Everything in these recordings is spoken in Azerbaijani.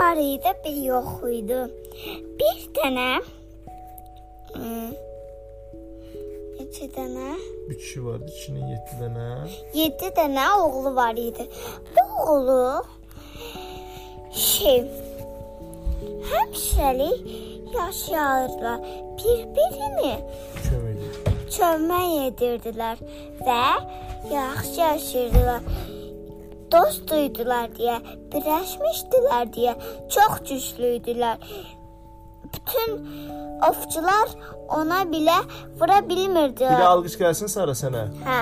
var idi, bir yox idi. Bir dənə neçə dənə? Bir kişi vardı, kişinin 7 dənə. 7 dənə oğlu var idi. Bu oğlu şey həmişəlik yaşayırdılar. Bir-birini Kömək edirdilər və yaxşı yaşayırdılar. Dost idilər deyə, birləşmişdilər deyə, çox güclü idilər. Bütün ovçular ona belə vura Bir də alqış gəlsin Sara sənə. Hə.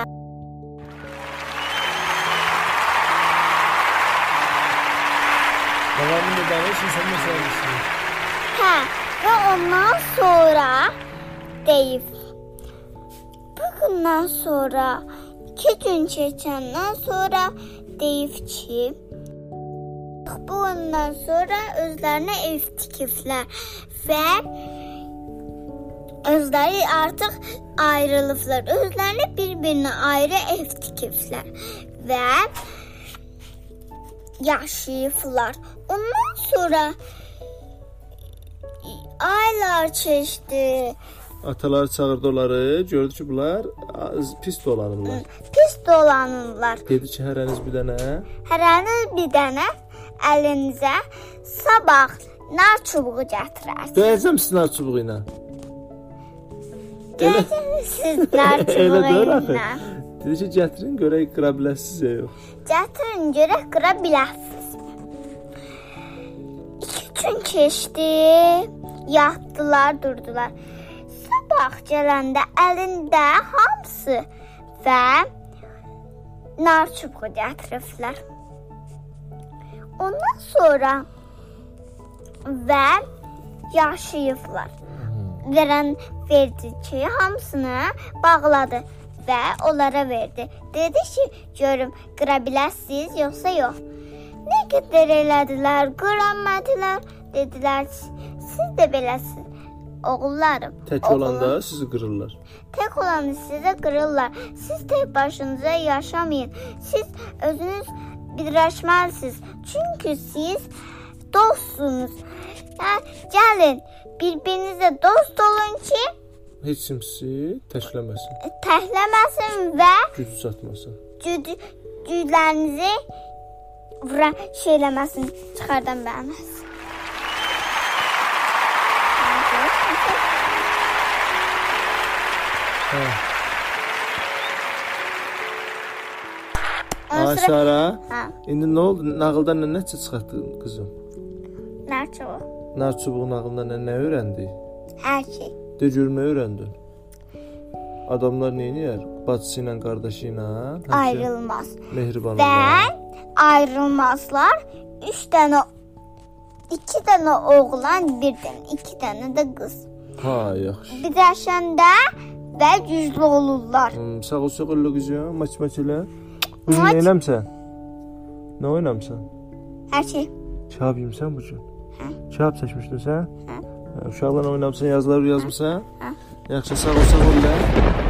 Davamını da danışın, sən nə söyləmişdin? Hə, və ondan sonra deyib. Bu gündən sonra 2 gün keçəndən sonra deyib ki, bu gündən sonra özlərinə ev tikiblər və özləri artıq ayrılıblar. Özlərinə bir-birinə ayrı ev tikiblər və yaşayıblar. Ondan sonra aylar keçdi. Atalar çağırdı onları, gördü ki, bunlar pis dolanırlar. Pis dolanırlar. Dedi ki, hərəniz bir dənə Hərəniz bir dənə əlinizə sabah nar çubuğu gətirərsiniz. döyəcəm sinar çubuğu ilə. Elə Siz nar çubuğu ilə. Dedi ki, gətirin görək qıra biləsiniz ya yox. Gətirin görək qıra biləsiniz. İki gün keçdi. Yatdılar, durdular. Sabah gələndə əlində hamısı və nar çubuğu gətiriblər. Ondan sonra və yaşayıblar. Verən verdi ki, hamısını bağladı və onlara verdi. Dedi ki, görüm qıra biləsiniz yoxsa yox. Nə qədər elədilər, qıramədilər. Dedilər, siz də beləsiz. Oğullarım. Tək oğlum- olanda sizi qırırlar. Tək olanı sizə qırırlar. Siz tək başınıza yaşamayın. Siz özünüz birləşməlisiniz. Çünki siz dostsunuz. Hə, gəlin bir-birinizə dost olun ki, Heç kim sizi təkləməsin, təhləməsin və gücü çatmasın. güc güclərinizi vura şey eləməsin, çıxardan bilməsin. Ay Sara, hə, indi nə oldu? Nağıldan nə nəticə çıxartdın qızım? nəçə o? Nar çubuğu nağılından nə, nə öyrəndi? Hər şey. De görüm nə öyrəndin? Adamlar nə edir? Bacısı ilə, qardaşı ilə Ayrılmaz. mehriban Və olurlar. ayrılmazlar. 3 dənə 2 dənə oğlan, bir dənə, 2 dənə də qız. Ha, yaxşı. Birləşəndə və güclü olurlar. Hmm, sağ ol, sağ ol qızım. Maç maç elə. Maç. Oynamsan? Nə oynamsan? Hər şey. Kağıt yemisən bu gün? Kağıt çəkmişdin sən? Hə. Hə, Uşaqlarla oynamısan, yazılar yazmısan? Hə. Yaxşı, sağ ol, sağ ol.